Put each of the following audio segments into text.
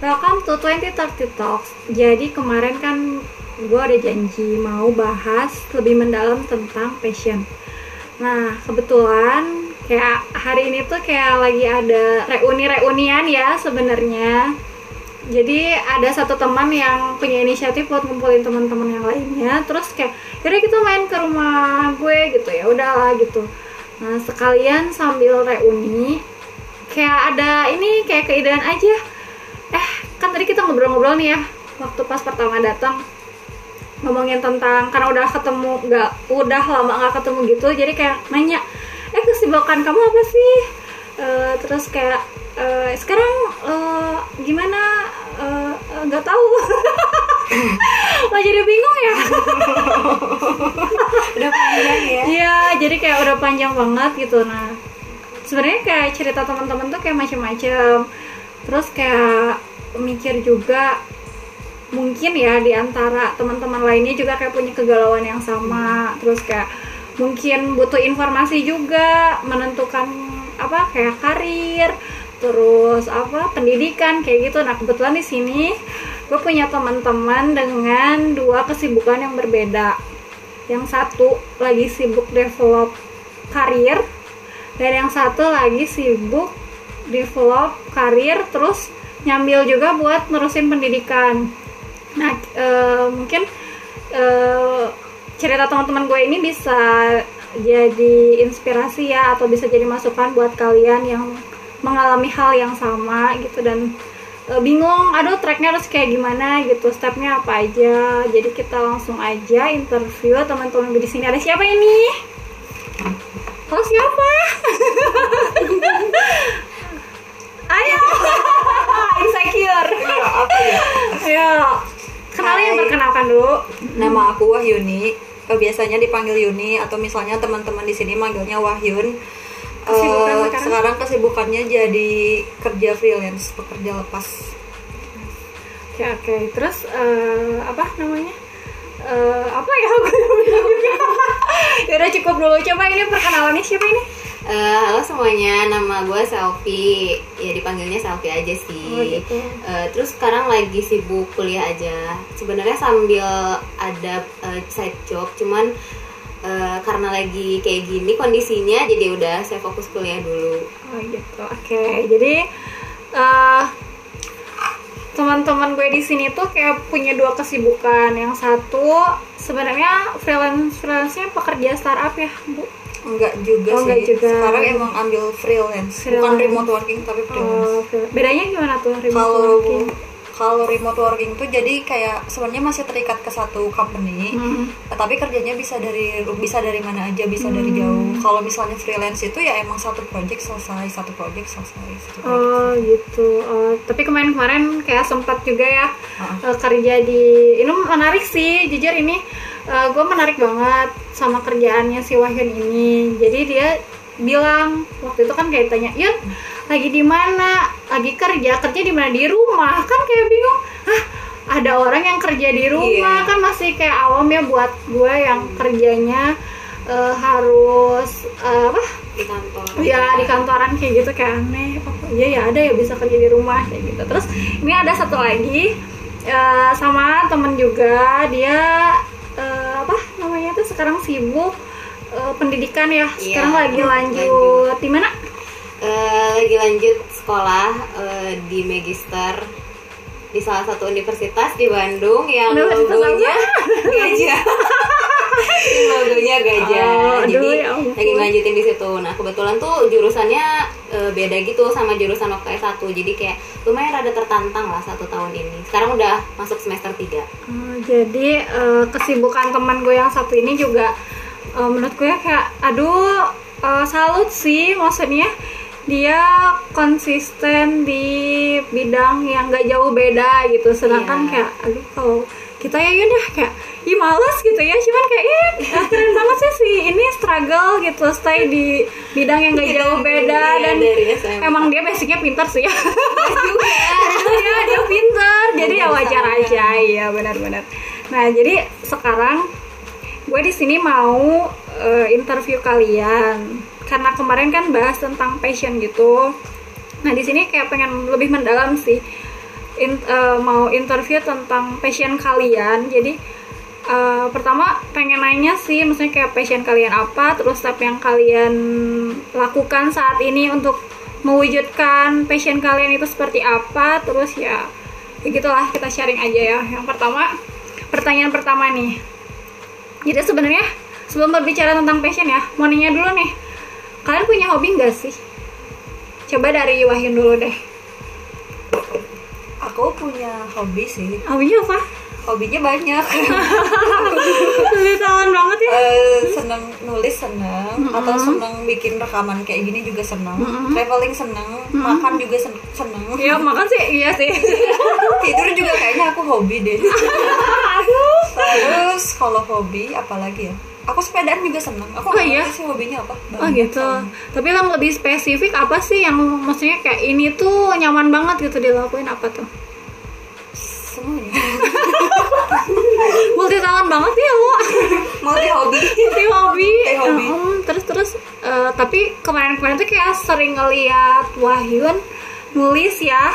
Welcome to 2030 Talks. Jadi kemarin kan gue ada janji mau bahas lebih mendalam tentang passion. Nah kebetulan kayak hari ini tuh kayak lagi ada reuni-reunian ya sebenarnya. Jadi ada satu teman yang punya inisiatif buat ngumpulin teman-teman yang lainnya. Terus kayak, yaudah kita main ke rumah gue gitu ya, udahlah gitu. Nah sekalian sambil reuni, kayak ada ini kayak keidean aja kan tadi kita ngobrol-ngobrol nih ya waktu pas pertama datang ngomongin tentang karena udah ketemu nggak udah lama nggak ketemu gitu jadi kayak nanya eh kesibukan kamu apa sih? Eh, terus kayak eh, sekarang eh, gimana? Nggak tahu. Wah jadi bingung ya. Udah panjang ya. Iya, jadi kayak udah panjang banget gitu. Nah, sebenarnya kayak cerita teman-teman tuh kayak macam-macam. Terus kayak mikir juga mungkin ya di antara teman-teman lainnya juga kayak punya kegalauan yang sama. Terus kayak mungkin butuh informasi juga menentukan apa kayak karir terus apa pendidikan kayak gitu nah kebetulan di sini gue punya teman-teman dengan dua kesibukan yang berbeda yang satu lagi sibuk develop karir dan yang satu lagi sibuk develop karir terus nyambil juga buat nerusin pendidikan. Nah eh, mungkin eh, cerita teman-teman gue ini bisa jadi inspirasi ya atau bisa jadi masukan buat kalian yang mengalami hal yang sama gitu dan e, bingung aduh tracknya harus kayak gimana gitu stepnya apa aja. Jadi kita langsung aja interview teman-teman di sini. Ada siapa ini? Halo siapa? Ayo insecure apa ya ayo kenalin Hai. perkenalkan dulu nama aku Wahyuni Eh, biasanya dipanggil Yuni atau misalnya teman-teman di sini manggilnya Wahyun Eh, Kesibukan sekarang? sekarang kesibukannya jadi kerja freelance pekerja lepas Oke oke. Terus eh, apa namanya? Eh, apa ya? Aku ya udah cukup dulu. Coba ini perkenalannya siapa ini? Eh, halo semuanya, nama gue Selfie. Ya dipanggilnya Selfie aja sih. Oh, gitu. Eh, terus sekarang lagi sibuk kuliah aja. Sebenarnya sambil ada eh, side job, cuman eh, karena lagi kayak gini kondisinya, jadi udah saya fokus kuliah dulu. Oh gitu. Oke. Jadi eh teman-teman gue di sini tuh kayak punya dua kesibukan. Yang satu sebenarnya freelance freelance-nya pekerja startup ya, Bu. Enggak juga Oh, sih enggak juga. sekarang emang ambil freelance, bukan Freelance. remote working tapi freelance Oh, freel- bedanya gimana tuh remote kalau working? Kalau remote working tuh jadi kayak sebenarnya masih terikat ke satu company Hmm. tapi kerjanya bisa dari bisa dari mana aja bisa dari Hmm. jauh kalau misalnya freelance itu ya emang satu project selesai satu project selesai satu project Oh gitu. Oh, tapi kemarin-kemarin kayak sempat juga ya eh, kerja di ini menarik sih jujur ini gue menarik banget sama kerjaannya si Wahyun ini. Jadi dia bilang waktu itu kan kayak tanya, Yun lagi di mana? Lagi kerja kerja di mana? Di rumah kan kayak bingung. Hah ada orang yang kerja di rumah Iya. kan masih kayak awam ya buat gue yang kerjanya eh, harus eh, apa Di kantor. ya di kantoran kayak gitu kayak aneh apa iya ya ada ya bisa kerja di rumah kayak gitu terus ini ada satu lagi eh, sama temen juga dia eh, apa namanya tuh sekarang sibuk eh, pendidikan ya sekarang lagi lanjut, lanjut. di mana Eh, lagi lanjut sekolah eh, di Magister di salah satu universitas di Bandung yang Universitas logonya gajah. Logonya gajah. Oh, aduh, Jadi ya ampun. lagi ngelanjutin di situ. Nah, kebetulan tuh jurusannya eh, beda gitu sama jurusan waktu S1. Jadi kayak lumayan rada tertantang lah satu tahun ini. Sekarang udah masuk semester 3. Oh, jadi eh, kesibukan teman gue yang satu ini juga menurut gue kayak aduh salut sih maksudnya dia konsisten di bidang yang gak jauh beda gitu. Sedangkan Iya. kayak aduh kalau kita ya yaudah kayak ih males gitu ya. Cuman kayak ih keren banget sih si ini struggle gitu stay di bidang yang gak jauh beda Iya, dan SMA. emang dia basicnya pintar sih. Ya juga. ya dia pintar. Jadi ya wajar aja. Iya benar-benar. Nah jadi sekarang gue di sini mau eh, interview kalian karena kemarin kan bahas tentang passion gitu nah di sini kayak pengen lebih mendalam sih in- eh, mau interview tentang passion kalian. Jadi eh, pertama pengen nanya sih, maksudnya kayak passion kalian apa, terus step yang kalian lakukan saat ini untuk mewujudkan passion kalian itu seperti apa, terus ya, ya gitulah kita sharing aja ya. Yang pertama, pertanyaan pertama nih. Jadi sebenarnya sebelum berbicara tentang passion ya, mau nanya dulu nih, kalian punya hobi nggak sih? Coba dari Wahyun dulu deh. Aku punya hobi sih. Hobinya apa? Hobinya banyak. Tahan banget ya. Eh, seneng nulis seneng atau seneng bikin rekaman kayak gini juga seneng traveling seneng makan juga sen- seneng Ya makan sih iya sih. tidur juga kayaknya aku hobi deh Aduh. terus kalau hobi apalagi ya aku sepedaan juga seneng aku Oh, iya? sih hobinya apa Oh gitu. Tapi yang lebih spesifik apa sih yang maksudnya kayak ini tuh nyaman banget gitu dilakuin apa tuh? semuanya Multi talent banget ya lo. multi hobi Multi hobi. Hmm, terus terus eh, tapi kemarin-kemarin tuh kayak sering ngeliat Wahyun nulis ya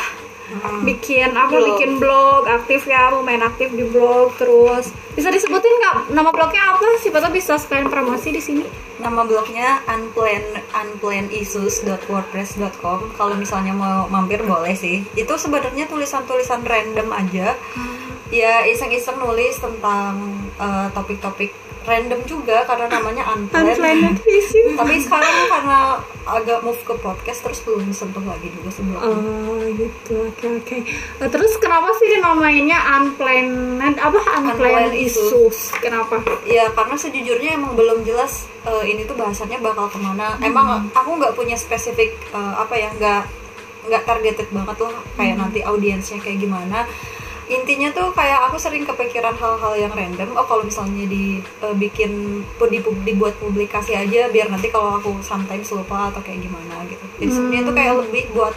bikin apa Blog. bikin blog aktif ya mau main aktif di blog terus. Bisa disebutin nggak? Nama blognya apa? Sih tuh bisa sekalian promosi di sini. Nama blognya unplanned unplannedissues.wordpress.com kalau misalnya mau mampir boleh sih. Itu sebenarnya tulisan-tulisan random aja. Ya iseng-iseng nulis tentang eh, topik-topik random juga karena namanya unplanned. Tapi sekarang karena agak move ke podcast terus belum sentuh lagi juga sebelumnya. Oh gitu, oke oke. Eh, Terus kenapa sih dinamainnya unplanned? Apa unplanned Unplanned issues? Kenapa? ya karena sejujurnya emang belum jelas eh, ini tuh bahasannya bakal ke mana. Emang aku nggak punya spesifik eh, apa ya nggak nggak targeted banget loh kayak nanti audiensnya kayak gimana intinya tuh kayak aku sering kepikiran hal-hal yang random oh kalau misalnya dibikin dibuat publikasi aja biar nanti kalau aku sometimes lupa atau kayak gimana gitu jadi sebenarnya tuh kayak lebih buat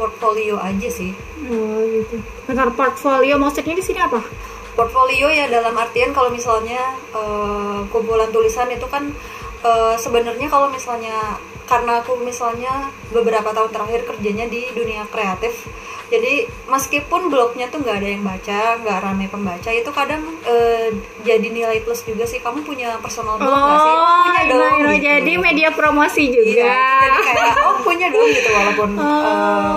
portfolio aja sih Oh gitu. Bentar portfolio maksudnya di sini apa? portfolio ya dalam artian kalau misalnya eh, kumpulan tulisan itu kan eh, sebenarnya kalau misalnya karena aku misalnya beberapa tahun terakhir kerjanya di dunia kreatif jadi meskipun blognya tuh nggak ada yang baca nggak ramai pembaca itu kadang eh, jadi nilai plus juga sih kamu punya personal blog nggak sih oh, punya dong gitu. jadi media promosi juga. Iya, jadi kayak oh punya dong gitu walaupun Oh,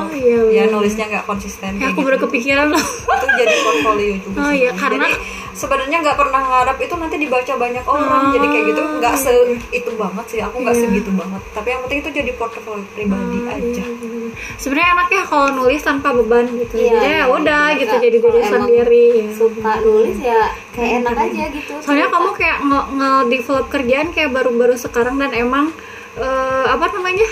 eh, iya, ya iya. nulisnya nggak konsisten Ya, aku gitu. baru kepikiran loh. itu jadi portfolio juga Oh, sih. iya, karena- jadi sebenarnya nggak pernah ngarap itu nanti dibaca banyak orang Oh, jadi kayak gitu nggak se itu banget sih aku nggak Iya. segitu banget tapi yang penting itu jadi portfolio pribadi Oh, aja iya, iya. Sebenarnya enaknya kalau nulis tanpa beban gitu. Iya, jadi ya iya, udah iya. gitu jadi diri sendiri. ya. suka nulis ya kayak enak aja gitu Soalnya cerita. kamu kayak nge- nge-develop kerjaan kayak baru-baru sekarang dan emang eh, apa namanya?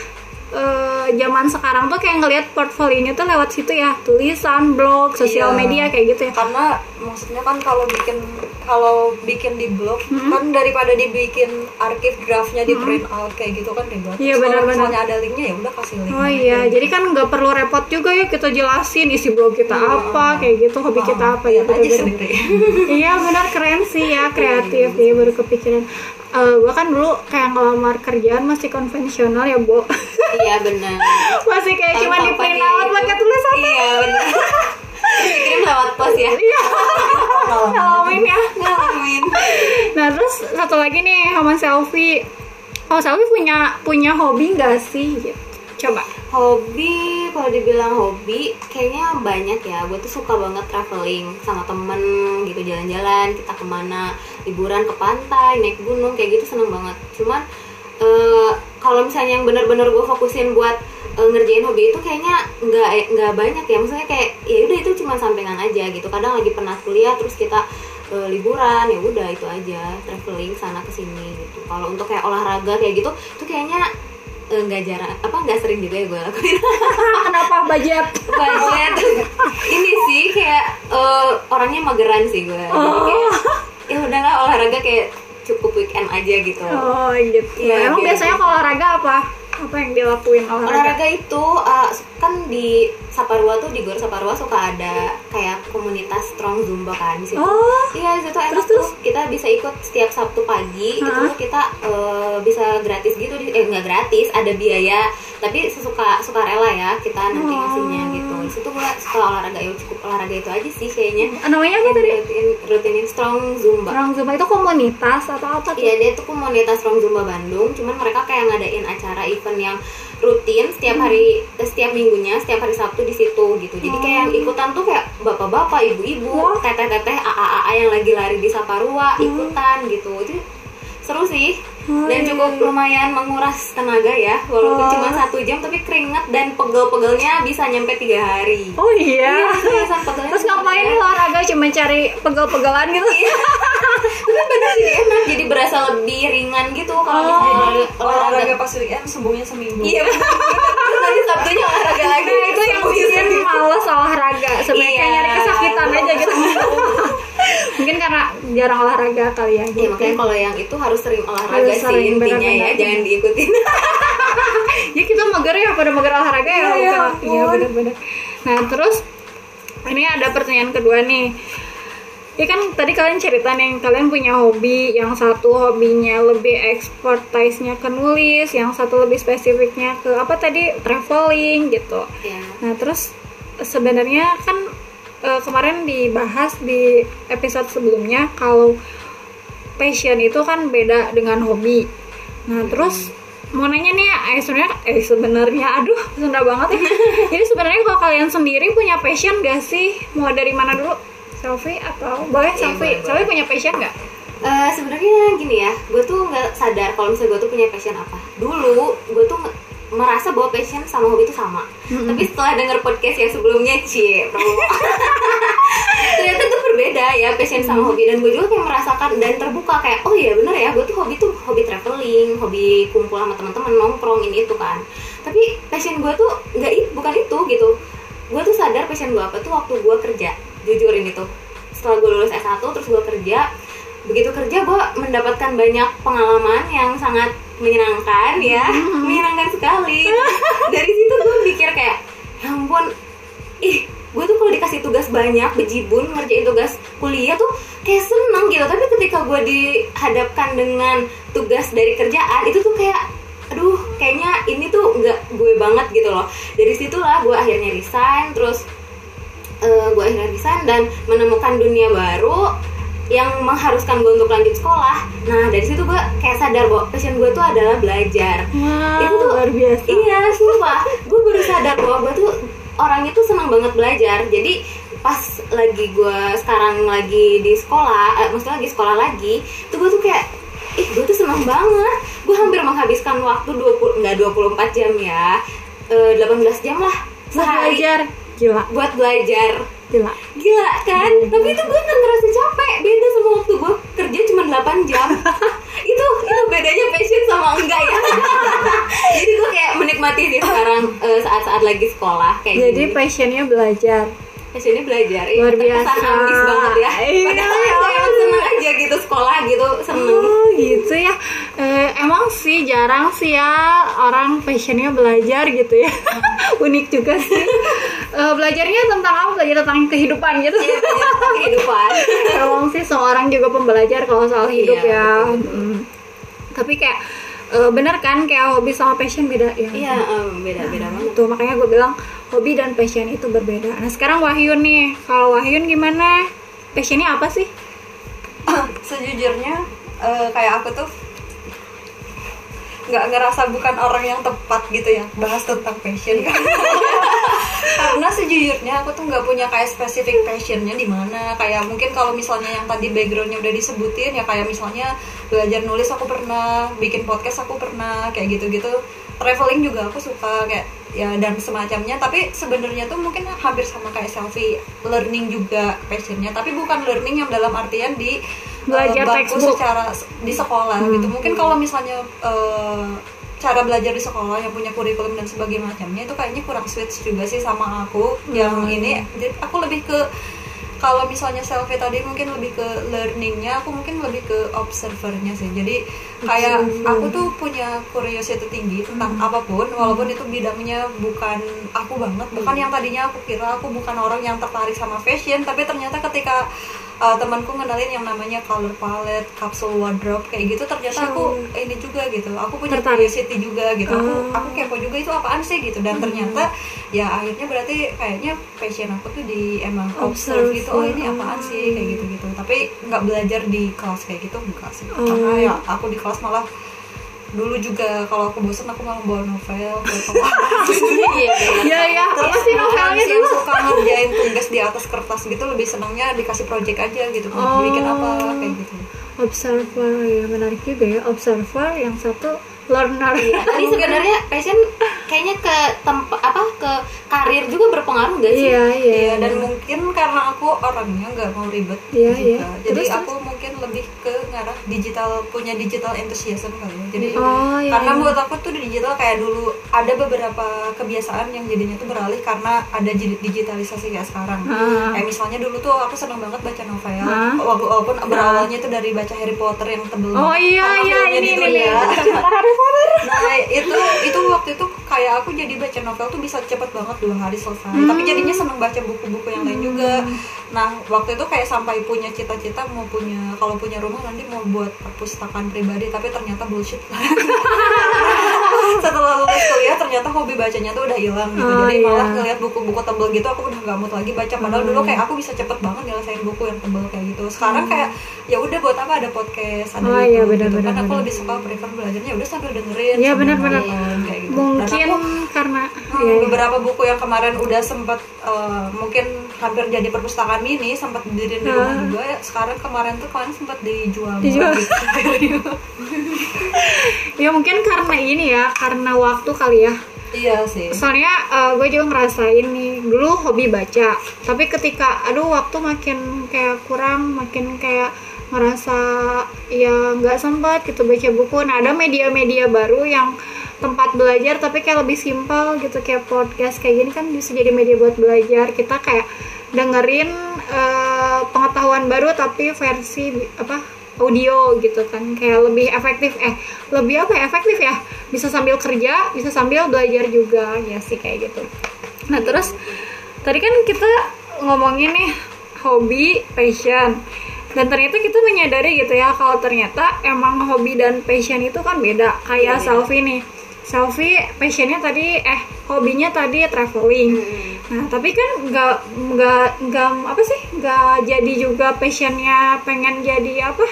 Eh, zaman sekarang tuh kayak ngelihat portfolionya tuh lewat situ ya, tulisan, blog, sosial Iya. media kayak gitu ya. karena maksudnya kan kalau bikin kalau bikin di blog Hmm. kan daripada dibikin arsip draftnya di print out kayak gitu kan ribet Iya, Terus kalau benar-benar. misalnya ada linknya ya udah kasih link Oh iya, jadi kan nggak perlu repot juga ya kita jelasin isi blog kita apa, kayak gitu, hobi kita apa gitu. aja gitu. sendiri iya benar keren sih ya kreatif ya baru kepikiran Eh gua kan dulu kayak ngelamar kerjaan masih konvensional ya bu iya benar. Masih kayak cuma di print out pakai tulisan iya benar. Dikirim lewat pos ya? Iya. Ngalamin. Ya. Ngalamin. Nah terus satu lagi nih sama selfie. Oh selfie punya punya hobi nggak sih? gitu. Coba. Hobi kalau dibilang hobi kayaknya banyak ya. Gue tuh suka banget traveling sama temen gitu jalan-jalan kita ke mana liburan ke pantai naik gunung kayak gitu seneng banget. Cuman eh, kalau misalnya yang bener-bener gue fokusin buat eh, ngerjain hobi itu kayaknya nggak nggak banyak ya. Maksudnya kayak ya udah itu cuma sampingan aja gitu. Kadang lagi pernah kuliah terus kita eh, liburan ya udah itu aja. Traveling sana ke sini gitu. Kalau untuk kayak olahraga kayak gitu tuh kayaknya nggak jarang. Apa nggak sering juga ya gue lakuin. Kenapa? Budget. Budget. Ini sih kayak eh, orangnya mageran sih gue Oh. kayak, ya udahlah olahraga kayak cukup weekend aja gitu. Oh gitu Iya, emang biasanya gitu. kalau olahraga apa? Apa yang dilakuin olahraga? olahraga itu uh, kan di Saparua tuh di Gor Saparua suka ada kayak komunitas strong zumba kan di situ. Oh, Iya, di situ enak Terus, tuh. Kita bisa ikut setiap Sabtu pagi. Itu Hah? tuh kita uh, bisa gratis gitu. Eh nggak gratis, ada biaya. Tapi sesuka suka rela ya kita nanti Oh. ngasihnya gitu. Di situ gua suka olahraga ya cukup olahraga itu aja sih kayaknya. namanya apa tadi? Rutin, rutinin strong zumba. Orang Zumba itu komunitas atau apa? Iya dia tuh komunitas Strong Zumba Bandung, cuman mereka kayak ngadain acara event yang rutin setiap hari, eh, setiap minggunya, setiap hari Sabtu di situ gitu. Jadi kayak yang ikutan tuh kayak bapak-bapak, ibu-ibu, teteh-teteh, AA yang lagi lari di Saparua ikutan gitu. Itu seru sih Oh, dan iya, cukup iya. lumayan menguras tenaga ya walaupun Oh. cuma satu jam tapi keringat dan pegel-pegelnya bisa nyampe tiga hari Oh iya. pegelnya Terus ngapain nyampe. olahraga cuma cari pegel-pegelan gitu? Iya. tapi bener jadi enak jadi berasa lebih ringan gitu kalau Oh. misalnya olahraga olahraga pas weekend sembuhnya seminggu iya bener. terus nanti sabtunya olahraga lagi Nah, itu yang bikin males olahraga. Sebenarnya Iya. nyari kesakitan aja gitu. Mungkin karena jarang olahraga kali ya. Iya gitu. makanya kalau yang itu harus sering olahraga Harus sih sering, intinya ya jangan diikutin ya kita mager ya pada mager olahraga ya Iya, ya iya ampun. benar-benar nah terus ini ada pertanyaan kedua nih Ya kan tadi kalian cerita nih kalian punya hobi yang satu hobinya lebih expertise-nya ke nulis, yang satu lebih spesifiknya ke apa tadi traveling gitu. ya Nah terus sebenarnya kan eh, kemarin dibahas di episode sebelumnya kalau passion itu kan beda dengan hobi. Nah terus mau nanya nih eh sebenarnya eh sebenarnya aduh Sunda banget ya. Jadi sebenarnya kalau kalian sendiri punya passion gak sih? Mau dari mana dulu? Selfie atau boleh Iya, Selfie? Selfie punya passion nggak? Eh, sebenarnya gini ya gue tuh nggak sadar kalau misalnya gue tuh punya passion apa dulu gue tuh merasa bahwa passion sama hobi itu sama. Tapi setelah denger podcast yang sebelumnya cie ternyata itu berbeda ya passion sama hobi. Dan gue juga kayak merasakan dan terbuka kayak oh iya bener ya gue tuh hobi tuh hobi traveling hobi kumpul sama teman-teman nongkrong ini itu kan. Tapi passion gue tuh nggak itu bukan itu gitu. Gue tuh sadar passion gue apa tuh waktu gue kerja. Jujur ini tuh. Setelah gue lulus S1 terus gue kerja. Begitu kerja gue mendapatkan banyak pengalaman yang sangat menyenangkan ya. Menyenangkan sekali. Dari situ gue mikir kayak ya ampun ih gue tuh kalau dikasih tugas banyak bejibun ngerjain tugas kuliah tuh kayak seneng gitu. Tapi ketika gue dihadapkan dengan tugas dari kerjaan itu tuh kayak aduh kayaknya ini tuh nggak gue banget gitu loh. Dari situlah gue akhirnya resign terus eh, gue akhirnya resign dan menemukan dunia baru yang mengharuskan gue untuk lanjut sekolah nah dari situ gue kayak sadar bahwa passion gue tuh adalah belajar Wah, Itu tuh- luar biasa. Iya, sumpah. Gue baru sadar bahwa gue tuh orangnya tuh senang banget belajar. Jadi pas lagi gue sekarang lagi di sekolah, eh, maksudnya lagi sekolah lagi, tuh gue tuh kayak ih gue tuh senang banget. Gue hampir menghabiskan waktu 20 enggak 24 jam ya. eh, 18 jam lah Buat sehari belajar. Gila, buat belajar. gila. Gila kan? Tapi itu gue nggak ngerasa capek. Beda sama waktu gue kerja cuma 8 jam. itu itu bedanya passion sama enggak ya. Jadi gue kayak menikmati sih sekarang eh, saat-saat lagi sekolah kayak Jadi gini. passionnya belajar. Passionnya belajar. Ih, Luar biasa. ambis banget ya. Iya. Padahal aja gitu sekolah gitu seneng. Oh gitu ya. Eh, emang sih jarang sih ya orang passionnya belajar gitu ya. Unik juga sih. Eh, belajarnya tentang apa? Belajar tentang kehidupan gitu. Iya belajar tentang kehidupan. Emang sih seorang juga pembelajar kalau soal hidup Iya, ya. Mm. Tapi kayak eh, bener kan kayak hobi sama passion beda ya. Iya em, beda-beda banget. Tuh makanya gue bilang hobi dan passion itu berbeda. Nah sekarang Wahyun nih, kalau Wahyun gimana? Passionnya apa sih? sejujurnya eh, kayak aku tuh nggak ngerasa bukan orang yang tepat gitu ya bahas tentang passion karena sejujurnya aku tuh nggak punya kayak spesifik passionnya di mana. Kayak mungkin kalau misalnya yang tadi backgroundnya udah disebutin ya kayak misalnya belajar nulis aku pernah bikin podcast aku pernah kayak gitu-gitu traveling juga aku suka kayak ya dan semacamnya. Tapi sebenarnya tuh mungkin hampir sama kayak selfie learning juga passionnya. Tapi bukan learning yang dalam artian di Belajar eh, bangku textbook. secara di sekolah gitu. Mungkin kalau misalnya eh, cara belajar di sekolah yang punya kurikulum dan sebagainya macamnya itu kayaknya kurang switch juga sih sama aku yang ini. Jadi aku lebih ke kalau misalnya selfie tadi mungkin lebih ke learningnya aku mungkin lebih ke observernya sih. Jadi kayak aku tuh punya curiosity tinggi tentang apa pun walaupun itu bidangnya bukan aku banget. Bukan yang tadinya aku kira aku bukan orang yang tertarik sama fashion tapi ternyata ketika uh, temanku ngenalin yang namanya color palette, capsule wardrobe kayak gitu ternyata aku ini juga gitu. Aku punya Tertarik. curiosity juga gitu. Aku Oh. aku kepo juga itu apaan sih gitu dan ternyata ya akhirnya berarti kayaknya passion aku tuh di emang observe Observe, gitu. Oh ini oh. apaan sih kayak gitu-gitu. Tapi nggak belajar di kelas kayak gitu enggak sih. Oh. Karena ya aku di kelas malah dulu juga kalau aku bosan aku malah bawa novel. Iya benar. ya ya apa sih novelnya Orang yang dulu suka ngerjain tugas di atas kertas gitu lebih senangnya dikasih project aja gitu. Oh. bikin apa kayak gitu. Observer ya menarik juga ya. Observer yang satu learner Iya, tapi sebenarnya passion kayaknya ke tempat apa ke karir juga berpengaruh gak sih? iya iya Iya dan mungkin karena aku orangnya nggak mau ribet Iya, juga. iya. Jadi Terus, aku mungkin lebih ke ngarah digital punya digital enthusiasm kali ya. Jadi Oh, iya, karena iya. menurut aku tuh di digital kayak dulu ada beberapa kebiasaan yang jadinya tuh beralih karena ada di- digitalisasi kayak sekarang. Ah. Kayak misalnya dulu tuh aku seneng banget baca novel. Ah. Walaupun walaupun berawalnya itu dari baca Harry Potter yang tebel. oh iya iya filmnya ini gitu ini ya. Nah itu itu waktu itu kayak aku jadi baca novel tuh bisa cepet banget dua hari selesai. Tapi jadinya seneng baca buku-buku yang lain juga. Nah waktu itu kayak sampai punya cita-cita mau punya kalau punya rumah nanti mau buat perpustakaan pribadi tapi ternyata bullshit. Setelah lulus kuliah ternyata hobi bacanya tuh udah hilang gitu. Oh, jadi iya. malah ngeliat buku-buku tebel gitu aku udah gak mood lagi baca. Padahal dulu kayak aku bisa cepet banget nyelesain buku yang tebel kayak gitu. Sekarang kayak ya udah buat apa ada podcast ada Oh, YouTube iya, benar, gitu. benar, kan aku lebih suka prefer belajarnya udah sambil dengerin Iya, sambil benar-benar. kayak gitu. mungkin Dan aku karena Hmm, iya, iya. beberapa buku yang kemarin udah sempat eh, mungkin hampir jadi perpustakaan mini sempat diriin di rumah Ah. juga ya sekarang kemarin tuh kemarin sempat dijual Dijual. gitu. ya mungkin karena ini ya karena waktu kali ya. Iya sih. Soalnya gue juga ngerasain nih dulu hobi baca tapi ketika aduh waktu makin kayak kurang makin kayak ngerasa ya nggak sempat gitu baca buku. Nah ada media-media baru yang tempat belajar tapi kayak lebih simpel gitu kayak podcast kayak gini kan bisa jadi media buat belajar. Kita kayak dengerin eh, pengetahuan baru tapi versi apa audio gitu kan kayak lebih efektif eh lebih apa ya efektif ya. Bisa sambil kerja bisa sambil belajar juga ya sih kayak gitu. Nah terus tadi kan kita ngomongin nih hobi passion. Dan ternyata kita menyadari gitu ya kalau ternyata emang hobi dan passion itu kan beda. Kayak Iya, beda. selfie nih selfie passionnya tadi eh hobinya tadi traveling. Nah tapi kan nggak nggak nggak apa sih nggak jadi juga passionnya pengen jadi apa?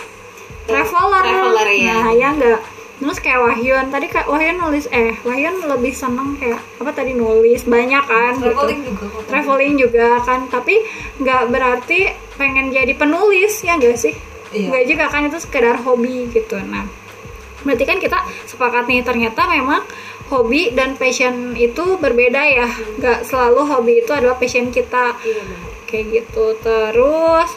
Traveler, traveler, ya. nah ya nggak. Terus kayak Wahyun tadi kak Wahyun nulis eh Wahyun lebih seneng kayak apa tadi nulis banyak kan gitu. Traveling juga kok. traveling juga kan tapi nggak berarti pengen jadi penulis ya enggak sih? Iya. nggak juga kan itu sekedar hobi gitu. Nah berarti kan kita sepakat nih ternyata memang hobi dan passion itu berbeda ya. Nggak selalu hobi itu adalah passion kita. Kayak gitu. Terus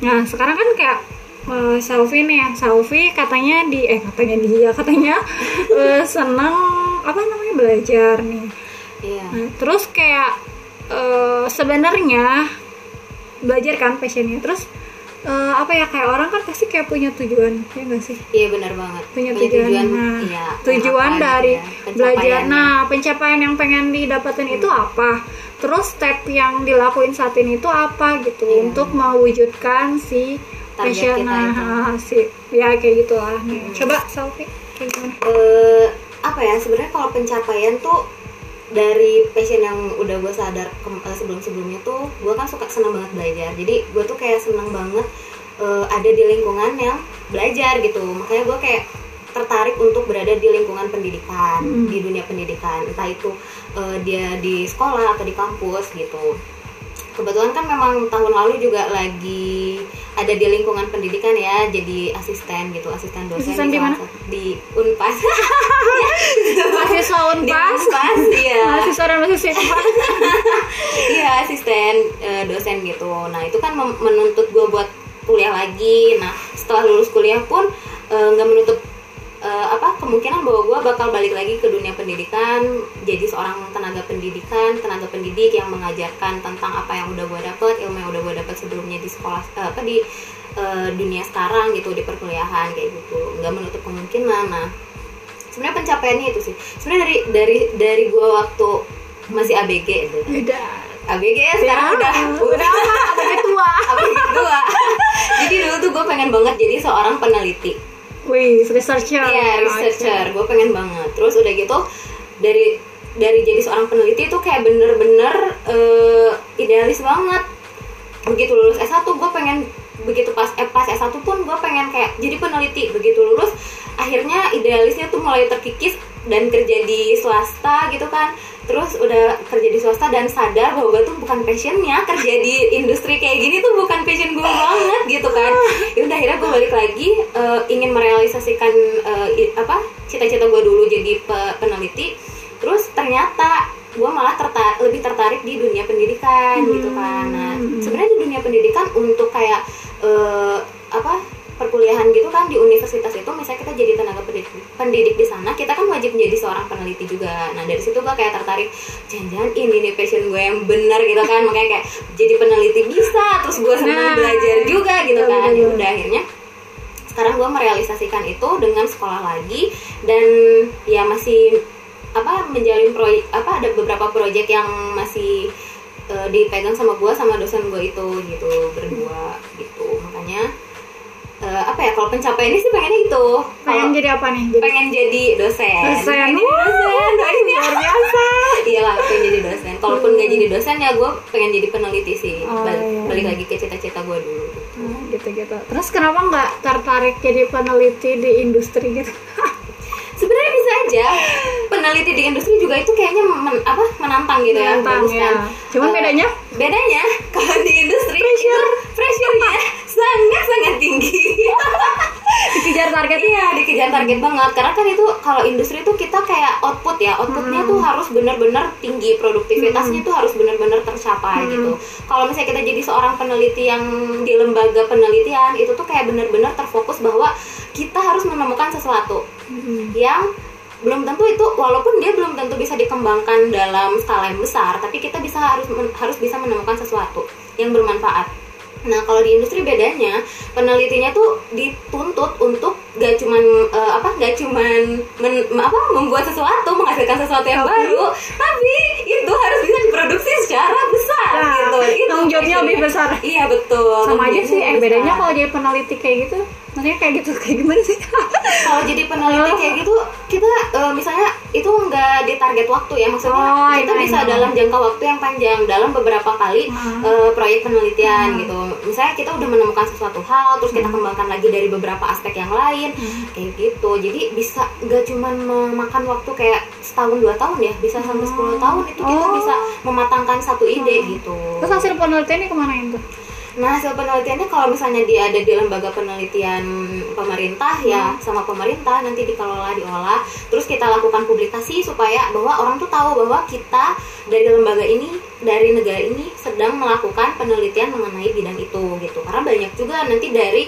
nah sekarang kan kayak eh, Selfie nih ya. Selfie katanya di eh katanya dia katanya eh, seneng apa namanya belajar nih. Iya. Nah, terus kayak eh, sebenarnya belajar kan passionnya. Terus eh, apa ya kayak orang kan pasti kayak punya tujuan ya nggak sih Iya benar banget. punya tujuan, nah, iya, tujuan dari gitu ya, belajar nah pencapaian yang pengen didapatin itu apa terus step yang dilakuin saat ini itu apa gitu Iya. untuk mewujudkan si passion nah. Hmm. si ya kayak gitulah Nih, coba selfie kayak gimana eh apa ya sebenarnya kalau pencapaian tuh dari passion yang udah gue sadar sebelum sebelumnya tuh gue kan suka senang banget belajar. Jadi gue tuh kayak senang banget eh, ada di lingkungan yang belajar gitu. Makanya gue kayak tertarik untuk berada di lingkungan pendidikan Hmm. di dunia pendidikan. Entah itu eh, dia di sekolah atau di kampus gitu. Kebetulan kan memang tahun lalu juga lagi ada di lingkungan pendidikan ya jadi asisten gitu asisten dosen Asisten di mana? di unpas. Mahasiswa di unpas? Unpas iya. Mahasiswa dan mahasiswa unpas. Iya asisten eh, dosen gitu. Nah itu kan menuntut gue buat kuliah lagi. Nah setelah lulus kuliah pun eh, nggak menutup eh, apa kemungkinan bahwa gue bakal balik lagi ke dunia pendidikan jadi seorang tenaga pendidikan tenaga pendidik yang mengajarkan tentang apa yang udah gue dapet ilmu yang udah gue dapet sebelumnya di sekolah eh, apa di eh, dunia sekarang gitu di perkuliahan kayak gitu. Nggak menutup kemungkinan. Nah sebenarnya pencapaiannya itu sih. Sebenarnya dari dari dari gue waktu masih ABG itu. Beda. ABG ya sekarang Ya, udah udah ABG tua. ABG tua. Jadi dulu tuh gue pengen banget jadi seorang peneliti wih researcher Iya researcher, gue pengen banget. Terus udah gitu dari dari jadi seorang peneliti itu kayak bener-bener eh, idealis banget. Begitu lulus S1 gue pengen begitu pas eh, pas S1 pun gue pengen kayak jadi peneliti. Begitu lulus akhirnya idealisnya tuh mulai terkikis dan kerja di swasta gitu kan. Terus udah kerja di swasta dan sadar bahwa gue tuh bukan passionnya kerja di industri kayak gini tuh bukan passion gue banget gitu kan. Ya udah akhirnya gue balik lagi eh, ingin merealisasikan i- apa cita-cita gue dulu jadi pe- peneliti. Terus ternyata gue malah tertarik lebih tertarik di dunia pendidikan gitu kan. Nah sebenarnya di dunia pendidikan untuk kayak eh, apa perkuliahan gitu kan di universitas itu misalnya kita jadi tenaga pendidik, pendidik di sana kita kan wajib menjadi seorang peneliti juga. Nah dari situ gue kayak tertarik jangan-jangan ini nih passion gue yang bener gitu kan. Makanya kayak jadi peneliti bisa terus gue senang Nah, belajar juga gitu kan. ya udah akhirnya sekarang gue merealisasikan itu dengan sekolah lagi dan ya masih apa menjalin proyek apa ada beberapa proyek yang masih dipegang sama gue sama dosen gue itu gitu berdua gitu. Makanya eh, apa ya kalau pencapaiannya sih pengennya itu. Pengen Kalau jadi apa nih jadi? pengen jadi dosen. Dosen. Pengen jadi dosen. luar biasa. Iyalah pengen jadi dosen. Kalaupun nggak jadi dosen ya gue pengen jadi peneliti sih. Oh, balik, iya. balik lagi ke cita-cita gue dulu Nah, gitu-gitu. Terus kenapa nggak tertarik jadi peneliti di industri gitu? Sebenarnya bisa aja peneliti di industri juga itu kayaknya men- apa menantang gitu ya Menantang, kan. ya. Cuman Eh, bedanya? bedanya kalau di industri pressure. pressure-nya sangat sangat tinggi. Dikejar target. Iya dikejar target banget. Karena kan itu kalau industri itu kita kayak output ya. Outputnya tuh harus bener-bener tinggi. Produktivitasnya tuh harus bener-bener tercapai gitu. Kalau misalnya kita jadi seorang peneliti yang di lembaga penelitian itu tuh kayak bener-bener terfokus bahwa kita harus menemukan sesuatu yang belum tentu itu walaupun dia belum tentu bisa dikembangkan dalam skala yang besar tapi kita bisa harus harus bisa menemukan sesuatu yang bermanfaat. Nah kalau di industri bedanya penelitinya tuh dituntut untuk gak cuman eh, apa gak cuman men- apa membuat sesuatu menghasilkan sesuatu yang Tapi- baru tapi itu harus bisa diproduksi secara besar Nah, gitu. Itu jawabnya lebih besar. iya betul. Sama aja sih eh bedanya kalau jadi peneliti kayak gitu maksudnya kayak gitu kayak gimana sih? Kalau jadi peneliti Oh. kayak gitu kita eh, misalnya itu nggak di target waktu ya maksudnya Oh, kita bisa iya. dalam jangka waktu yang panjang dalam beberapa kali Hmm. eh, proyek penelitian gitu. Misalnya kita udah menemukan sesuatu hal terus kita kembangkan lagi dari beberapa aspek yang lain kayak gitu. Jadi bisa nggak cuman memakan waktu kayak setahun dua tahun ya bisa sampai 10 tahun itu kita Oh. bisa mematangkan satu ide gitu. Terus hasil penelitiannya kemanain tuh Nah hasil penelitiannya kalau misalnya dia ada di lembaga penelitian pemerintah ya Hmm. sama pemerintah nanti dikelola diolah terus kita lakukan publikasi supaya bahwa orang tuh tahu bahwa kita dari lembaga ini dari negara ini sedang melakukan penelitian mengenai bidang itu gitu karena banyak juga nanti dari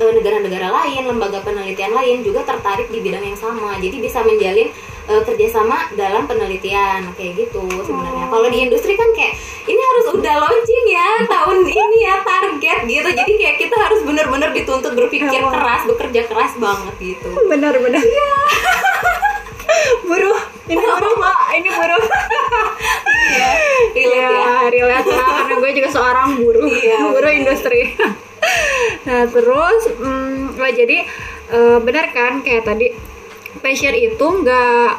negara-negara lain lembaga penelitian lain juga tertarik di bidang yang sama. Jadi bisa menjalin eh, kerjasama dalam penelitian kayak gitu sebenarnya. Kalau di industri kan kayak ini harus udah launching ya tahun ini ya target gitu. Jadi kayak kita harus bener-bener dituntut berpikir Emang. keras bekerja keras banget gitu. Benar benar buruh. Ini buruh pak. Ini buruh. Ya relate ya ya. relate karena gue juga seorang buruh. Iya, buruh industri nah terus mm, lah jadi eh, benar kan kayak tadi passion itu nggak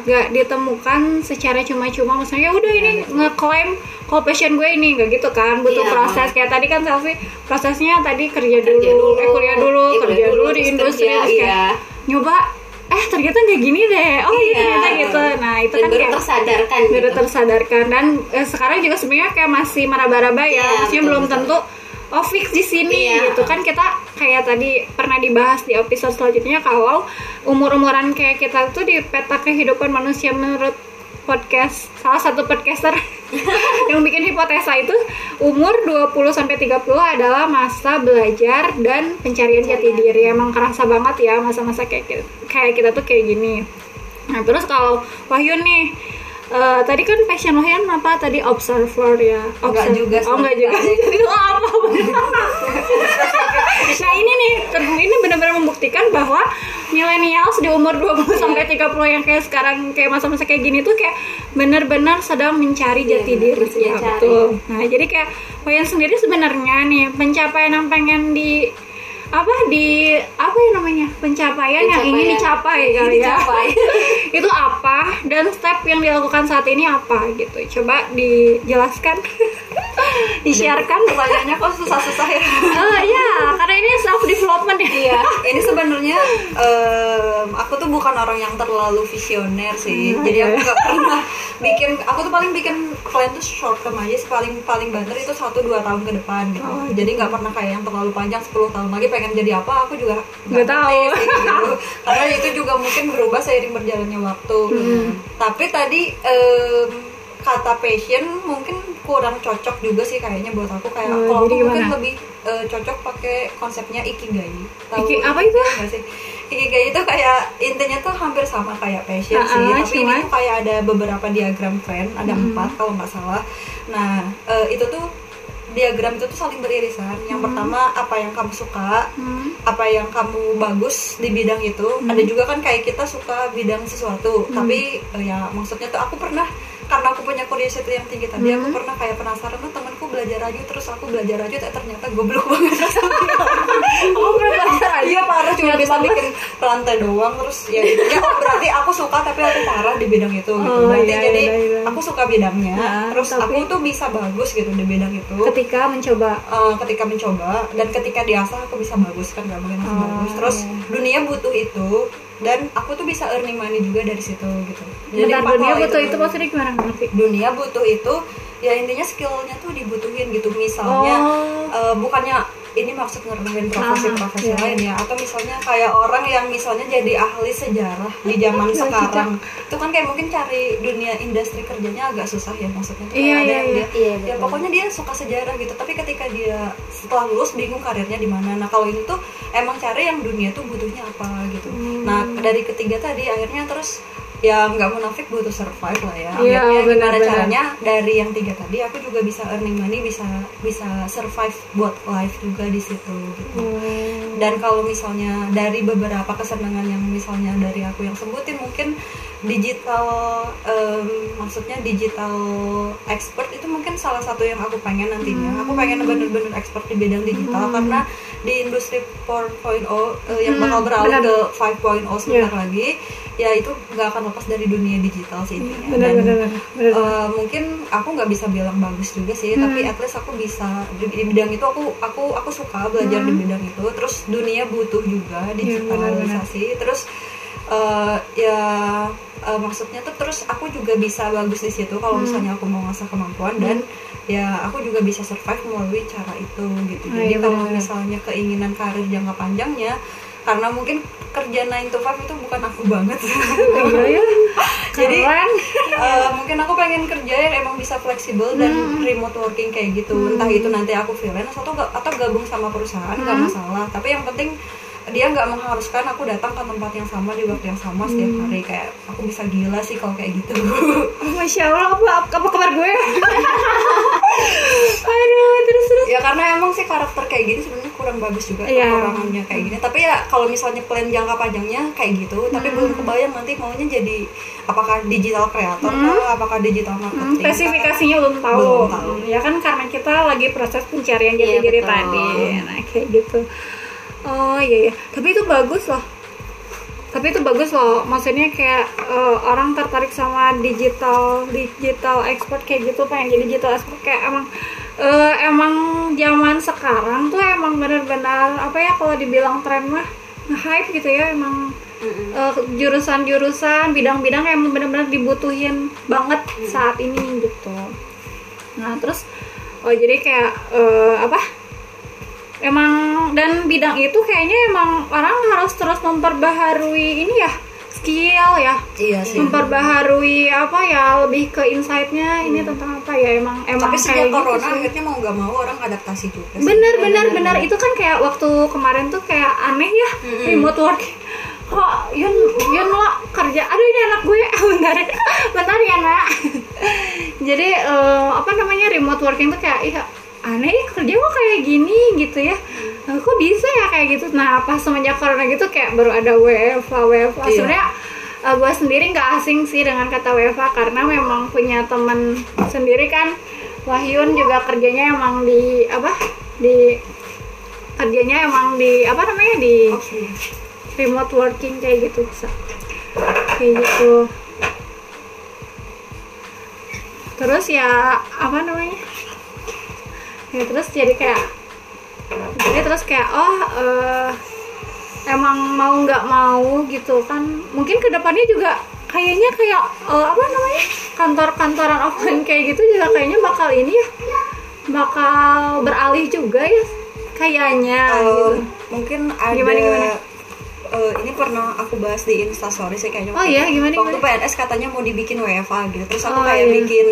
nggak ditemukan secara cuma-cuma misalnya udah ini ngeklaim kalau passion gue ini nggak gitu kan butuh Iya. proses kayak tadi kan selfie prosesnya tadi kerja, Kerja dulu, dulu, eh kuliah dulu eh, kerja dulu, dulu, di industri kerja, terus kayak iya. nyoba eh ternyata nggak gini deh oh iya, Iya. ternyata gitu nah itu dan kan baru kayak tersadarkan baru gitu. tersadarkan dan eh, sekarang juga sebenarnya kayak masih meraba-raba ya Iya, maksudnya betul, belum betul. tentu oh fix di sini Iya. gitu kan kita kayak tadi pernah dibahas di episode selanjutnya kalau umur-umuran kayak kita tuh di peta kehidupan manusia menurut podcast salah satu podcaster yang bikin hipotesa itu umur 20 sampai 30 adalah masa belajar dan pencarian jati diri. Emang kerasa banget ya masa-masa kayak kita, kayak kita tuh kayak gini. Nah, terus kalau Wahyu nih eh, tadi kan passion Wahyu apa tadi observer ya? Enggak Observer. juga Oh, enggak juga. Itu apa? nah, ini nih ter- ini benar-benar membuktikan bahwa millennials di umur 20 sampai 30 yang kayak sekarang kayak masa-masa kayak gini tuh kayak benar-benar sedang mencari Iya, jati benar, diri ya, betul. Nah, jadi kayak Wayan sendiri sebenarnya nih pencapaian yang pengen di apa di apa ya namanya pencapaian, yang ingin dicapai Yang kali ya. dicapai. itu apa dan step yang dilakukan saat ini apa gitu. Coba dijelaskan disiarkan pertanyaannya kok susah-susah ya Oh iya, karena ini self development ya. Iya, ini sebenarnya em, aku tuh bukan orang yang terlalu visioner sih. Hmm, Jadi iya. aku nggak pernah bikin. Aku tuh paling bikin plan tuh short term aja sih. Paling paling banter itu satu dua tahun ke depan gitu. Oh, Jadi nggak pernah kayak yang terlalu panjang 10 tahun lagi pengen jadi apa. Aku juga Nggak tahu. sih, gitu. Karena itu juga mungkin berubah seiring berjalannya waktu. Hmm. Tapi tadi em, kata passion mungkin kurang cocok juga sih kayaknya buat aku kayak Oh, kalau aku mungkin lebih eh, cocok pakai konsepnya ikigai. Tahu Iki- apa itu? sih? Ikigai itu kayak intinya tuh hampir sama kayak passion Ah, sih, ah, tapi ini tuh kayak ada beberapa diagram Venn, ada Hmm. empat kalau nggak salah. Nah eh, itu tuh diagram itu tuh saling beririsan. Yang pertama apa yang kamu suka, Hmm. apa yang kamu bagus di bidang itu. Ada juga kan kayak kita suka bidang sesuatu, tapi eh, ya maksudnya tuh aku pernah karena aku punya curiosity yang tinggi tadi, aku pernah kayak penasaran tuh temanku belajar rajut terus aku belajar rajut, eh ternyata goblok banget. Oh, pernah belajar aja. Iya parah cuma bisa bikin rantai doang terus ya intinya oh berarti aku suka tapi aku parah di bidang itu gitu. Oh, Berarti iya, jadi iya, iya. aku suka bidangnya, Nah, terus tapi- aku tuh bisa bagus gitu di bidang itu. Ketika mencoba Eh, ketika mencoba dan ketika diasah aku bisa bagus kan gak mungkin langsung Oh. bagus terus dunia butuh itu dan aku tuh bisa earning money juga dari situ gitu Bentar, empat dunia butuh itu maksudnya gimana ngerti? dunia butuh itu ya intinya skillnya tuh dibutuhin gitu misalnya Oh. eh, bukannya ini maksud ngerendahin profesi-profesi iya. lain ya. Atau misalnya kayak orang yang misalnya jadi ahli sejarah di zaman Iya, sekarang. Itu kan kayak mungkin cari dunia industri kerjanya agak susah ya maksudnya. Tuh Iya, iya, yang iya. dia Iya, ya pokoknya dia suka sejarah gitu. Tapi ketika dia setelah lulus bingung karirnya di mana. Nah kalau ini tuh emang cari yang dunia tuh butuhnya apa gitu. Hmm. nah dari ketiga tadi akhirnya terus ya nggak munafik butuh survive lah ya. Iya, akhirnya gimana benar-benar. caranya dari yang tiga tadi aku juga bisa earning money bisa bisa survive buat life juga di situ gitu. Hmm. dan kalau misalnya dari beberapa kesenangan yang misalnya dari aku yang sebutin mungkin digital em, maksudnya digital expert itu mungkin salah satu yang aku pengen nantinya. Aku pengen bener-bener expert di bidang digital karena di industri 4.0 eh, yang Hmm, bakal beralih ke 5.0 sebentar lagi ya itu nggak akan lepas dari dunia digital sih intinya. Benar Dan, benar benar benar. Eh, mungkin aku nggak bisa bilang bagus juga sih Hmm. tapi at least aku bisa di, di bidang itu aku aku aku suka belajar di bidang itu. Terus dunia butuh juga digitalisasi. terus eh, ya eh, maksudnya tuh terus aku juga bisa bagus di situ kalau misalnya aku mau ngasah kemampuan dan ya aku juga bisa survive melalui cara itu gitu. Ah, jadi iya, kalau misalnya keinginan karir jangka panjangnya karena mungkin kerja 9 to 5 itu bukan aku banget Iya ya. jadi. Eh, mungkin aku pengen kerja yang emang bisa fleksibel dan Hmm. remote working kayak gitu entah itu nanti aku freelance atau atau gabung sama perusahaan nggak Hmm. masalah tapi yang penting dia nggak mengharuskan aku datang ke tempat yang sama di waktu yang sama setiap Hmm. hari kayak aku bisa gila sih kalau kayak gitu Oh, Masya Allah apa apa kabar gue? Aduh terus terus. ya karena emang sih karakter kayak gini sebenarnya kurang bagus juga Iya. kekurangannya kayak gini tapi ya kalau misalnya plan jangka panjangnya kayak gitu tapi Hmm. belum kebayang nanti maunya jadi apakah digital creator kah, apakah digital Hmm, marketing kah? spesifikasinya belum tahu. Belum tahu. Hmm, Ya kan karena kita lagi proses pencarian jati Iya, diri betul. tadi. Nah, kayak gitu. Oh iya iya. Tapi itu bagus loh. Tapi itu bagus loh. Maksudnya kayak eh, orang tertarik sama digital digital expert kayak gitu pengen jadi digital expert kayak emang eh, emang zaman sekarang tuh emang benar-benar apa ya kalau dibilang tren mah hype gitu ya emang Mm-mm. eh, jurusan-jurusan bidang-bidang yang benar-benar dibutuhin banget saat ini gitu. Nah terus oh jadi kayak eh, apa? Emang dan bidang itu kayaknya emang orang harus terus memperbaharui ini ya skill ya. Iya sih. Memperbaharui apa ya lebih ke insight-nya ini tentang apa ya emang emang tapi kayak gitu corona sih. akhirnya mau nggak mau orang adaptasi juga sih. bener bener bener itu kan kayak waktu kemarin tuh kayak aneh ya remote work. Kok Yun Yun lo kerja? Aduh ini anak gue. Bentar. Bentar ya nak. Jadi eh, apa namanya remote working tuh kayak iya aneh ya kerja kok kayak gini gitu ya kok bisa ya kayak gitu. Nah pas semenjak corona gitu kayak baru ada WFA WFA Iya. sebenarnya eh, gue sendiri nggak asing sih dengan kata WFA karena memang punya temen sendiri kan. Wahyun juga kerjanya emang di apa di kerjanya emang di apa namanya di remote working kayak gitu bisa. Kayak gitu. Terus ya apa namanya? Ya terus jadi kayak jadi terus kayak oh eh, emang mau nggak mau gitu kan mungkin ke depannya juga kayaknya kayak eh, apa namanya kantor-kantoran offline kayak gitu juga kayaknya bakal ini ya bakal beralih juga ya kayaknya Eh, gitu. mungkin ada Gimana, gimana? eh, ini pernah aku bahas di instastory sih kayaknya Oh iya, gimana, waktu gimana? PNS katanya mau dibikin WFA gitu terus aku Oh, kayak iya. bikin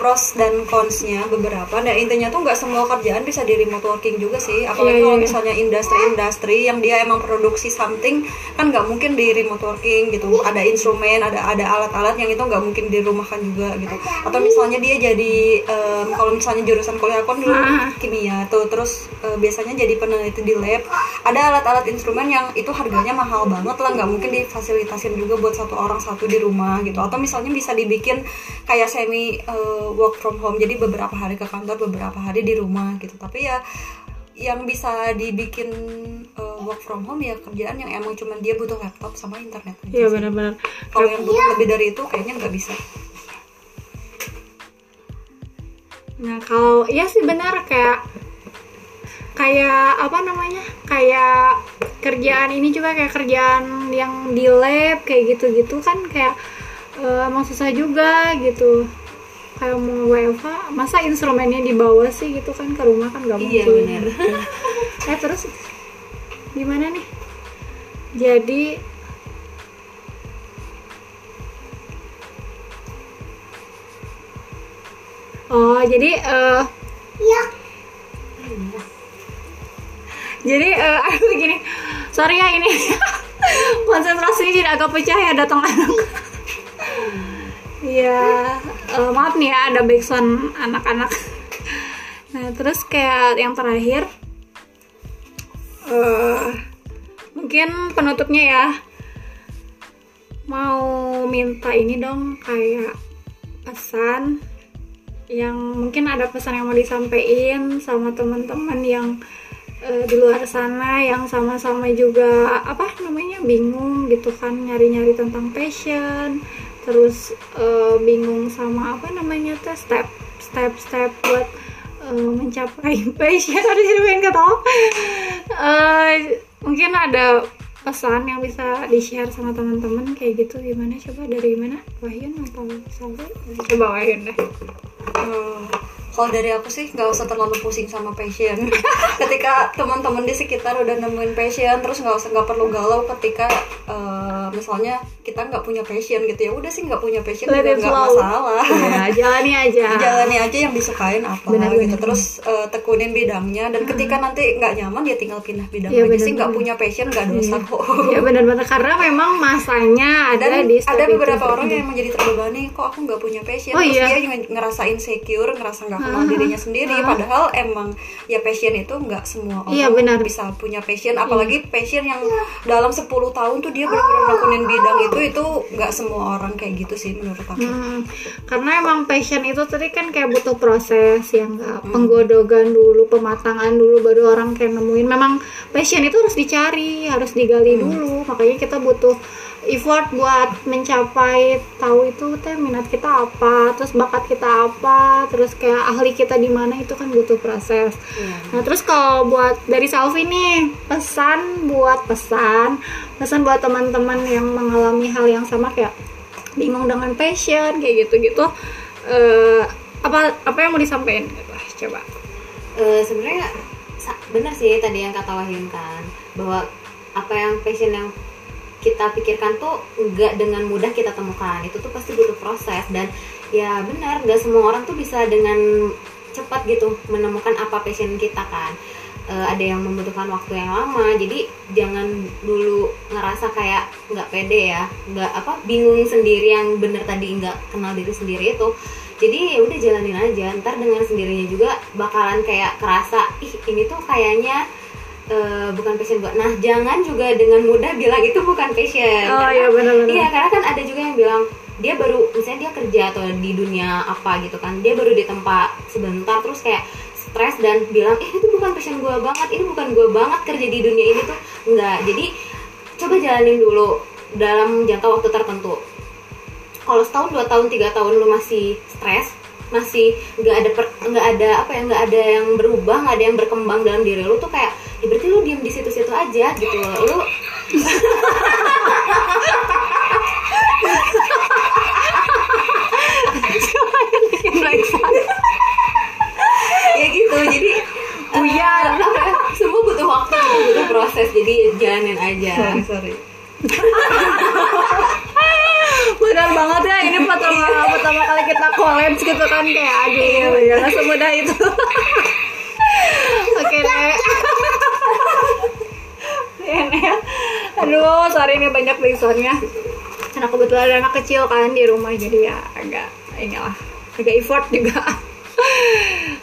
pros dan consnya beberapa. Nah intinya tuh nggak semua kerjaan bisa di remote working juga sih. Apalagi Iya, kalau iya. misalnya industri-industri yang dia emang produksi something kan nggak mungkin di remote working gitu. Ada instrumen ada ada alat-alat yang itu nggak mungkin dirumahkan juga gitu. Atau misalnya dia jadi em, kalau misalnya jurusan kuliah aku kan dulu Ah. kimia tuh terus eh, biasanya jadi peneliti di lab. Ada alat-alat instrumen yang itu harganya mahal banget lah nggak mungkin difasilitasin juga buat satu orang satu di rumah gitu. Atau misalnya bisa dibikin kayak semi eh, work from home. Jadi beberapa hari ke kantor beberapa hari di rumah gitu. Tapi ya yang bisa dibikin eh, work from home ya kerjaan yang emang cuman dia butuh laptop sama internet aja Iya benar-benar. kalau yang butuh lebih dari itu kayaknya nggak bisa. Nah kalau iya sih benar kayak kayak apa namanya kayak kerjaan ini juga kayak kerjaan yang di lab kayak gitu-gitu kan kayak eh, emang susah juga gitu kayak mau WFH masa instrumennya dibawa sih gitu kan ke rumah kan nggak Iya, mungkin benar. gitu. eh terus gimana nih? Jadi oh jadi eh jadi eh aku gini sorry ya ini. Konsentrasinya jadi agak pecah ya datang anak. Iya, eh, maaf nih ya ada backsound anak-anak. Nah terus kayak yang terakhir, eh mungkin penutupnya ya mau minta ini dong kayak pesan yang mungkin ada pesan yang mau disampaikan sama teman-teman yang eh, di luar sana yang sama-sama juga apa namanya bingung gitu kan nyari-nyari tentang passion terus eh, bingung sama apa namanya tuh step step step buat eh, mencapai passion. Ada sih pengen ketawa. Eh, mungkin ada pesan yang bisa di share sama teman-teman kayak gitu. Gimana? Coba dari mana? Wahyun atau Salve coba Wahyun deh. Eh, kalau dari aku sih nggak usah terlalu pusing sama passion. Ketika teman-teman di sekitar udah nemuin passion terus nggak usah nggak perlu galau ketika eh, misalnya kita nggak punya passion gitu ya udah sih nggak punya passion Let juga nggak masalah. Ya jalani aja. Jalani aja yang disukain apa Benar, gitu. benar. terus eh, tekunin bidangnya dan ketika nanti nggak nyaman ya tinggal pindah bidang Iya, aja benar, sih nggak punya passion nggak dosa kok ya benar-benar karena memang masanya ada dan di ada itu. beberapa orang yang emang jadi terbebani kok aku nggak punya passion? Oh, terus iya. dia yang ngerasa insecure ngerasa nggak kenal dirinya sendiri padahal emang ya passion itu nggak semua orang Iya, benar. bisa punya passion apalagi passion yang dalam 10 tahun tuh dia benar-benar ngelakuin bidang itu itu nggak semua orang kayak gitu sih menurut aku Hmm, karena emang passion itu tadi kan kayak butuh proses yang nggak Hmm. penggodogan dulu, pematangan dulu baru orang kayak nemuin. Memang passion itu harus dicari, harus digali Hmm. dulu. Makanya kita butuh effort buat mencapai tahu itu teh minat kita apa, terus bakat kita apa, terus kayak ahli kita di mana itu kan butuh proses. Nah, terus kalau buat dari Salvi nih, pesan buat pesan, pesan buat teman-teman yang mengalami hal yang sama kayak bingung dengan passion kayak gitu-gitu. eh apa apa yang mau disampaikan gitu. Coba. Eh, sebenarnya benar sih tadi yang kata Wahyun kan bahwa apa yang passion yang kita pikirkan tuh nggak dengan mudah kita temukan. Itu tuh pasti butuh proses dan ya benar nggak semua orang tuh bisa dengan cepat gitu menemukan apa passion kita kan. Eh, ada yang membutuhkan waktu yang lama jadi jangan dulu ngerasa kayak nggak pede ya nggak apa bingung sendiri yang bener tadi nggak kenal diri sendiri itu. Jadi ya udah jalanin aja ntar dengan sendirinya juga bakalan kayak kerasa ih ini tuh kayaknya eh, bukan passion gue nah jangan juga dengan mudah bilang itu bukan passion. Oh Karena- iya benar-benar. Iya, karena kan ada juga yang bilang dia baru misalnya dia kerja atau di dunia apa gitu kan dia baru di tempat sebentar terus kayak stres dan bilang eh itu bukan passion gue banget ini bukan gue banget kerja di dunia ini tuh. Enggak jadi coba jalanin dulu dalam jangka waktu tertentu. Kalau setahun dua tahun tiga tahun lu masih stres masih nggak ada nggak ada apa ya nggak ada yang berubah nggak ada yang berkembang dalam diri lu tuh kayak ya berarti lu diem di situ-situ aja gitu loh. Lu ya gitu jadi Buyar. eh, apa ya, semua butuh waktu butuh, butuh proses jadi jalanin aja. Sorry sorry benar banget ya ini pertama pertama kali kita collab gitu kan kayak aduh ya nggak semudah itu. Oke deh. Ini, aduh sorry ini banyak backsoundnya karena kebetulan ada anak kecil kan di rumah jadi ya agak inilah agak effort juga.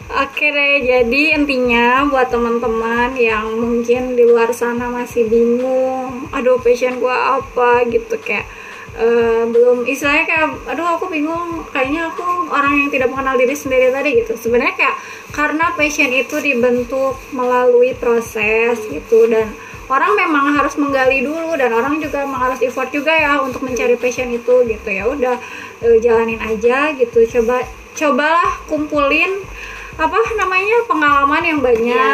Oke deh, jadi intinya buat teman-teman yang mungkin di luar sana masih bingung, aduh passion gua apa? gitu kayak eh, belum. Istilahnya kayak aduh aku bingung. Kayaknya aku orang yang tidak mengenal diri sendiri tadi gitu. Sebenarnya kayak karena passion itu dibentuk melalui proses gitu. Dan orang memang harus menggali dulu dan orang juga harus effort juga ya untuk mencari passion itu gitu. Ya udah eh, jalanin aja gitu. Coba cobalah kumpulin apa namanya pengalaman yang banyak Iya,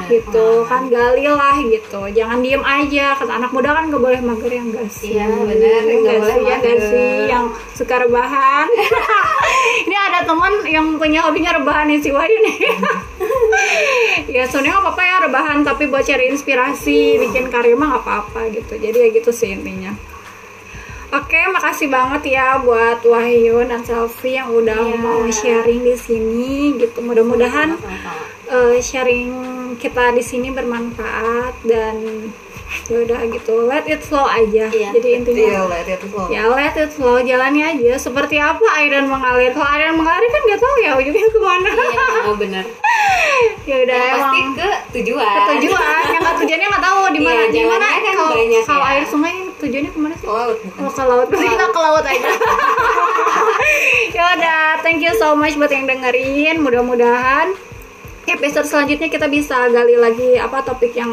benar-benar, gitu. Pengalaman. kan galilah gitu. Jangan diem aja. Kata anak muda kan gak boleh mager yang gak sih? Iya, benar, Iya nggak nggak boleh sih, ya mager. sih? Yang suka rebahan. Ini ada teman yang punya hobinya rebahan nih si Wahyu nih. Ya sebenarnya nggak apa-apa ya rebahan. Tapi buat cari inspirasi bikin karya mah nggak apa-apa gitu. Jadi ya gitu sih intinya Oke, makasih banget ya buat Wahyu dan Selfie yang udah Iya. mau sharing di sini gitu. Mudah-mudahan eh, sharing kita di sini bermanfaat dan ya udah gitu let it flow aja. Iya, Jadi intinya iya lah itu tuh ya let it flow jalani aja seperti apa air dan mengalir. Kalau air dan mengalir kan nggak tahu ya ujungnya ke mana. iya oh, bener ya udah pasti ke tujuan ke tujuan yang tujuannya nggak tahu di mana Iya, di mana jalannya kan kalau banyak kalau ya. air sungai tujuannya ke mana sih? laut bukan Oh ke laut, berarti kita ke laut aja. ya udah, thank you so much buat yang dengerin. Mudah-mudahan episode selanjutnya kita bisa gali lagi apa topik yang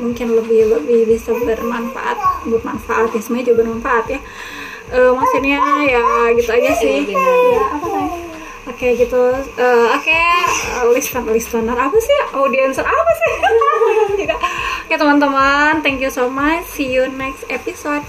mungkin lebih lebih bisa bermanfaat, bermanfaat ya semuanya juga bermanfaat ya. Eh, maksudnya ya gitu aja sih. Ya, apa? Oke gitu, Eh, oke listener listener apa sih audiencer apa sih? Oke teman-teman, thank you so much. See you next episode.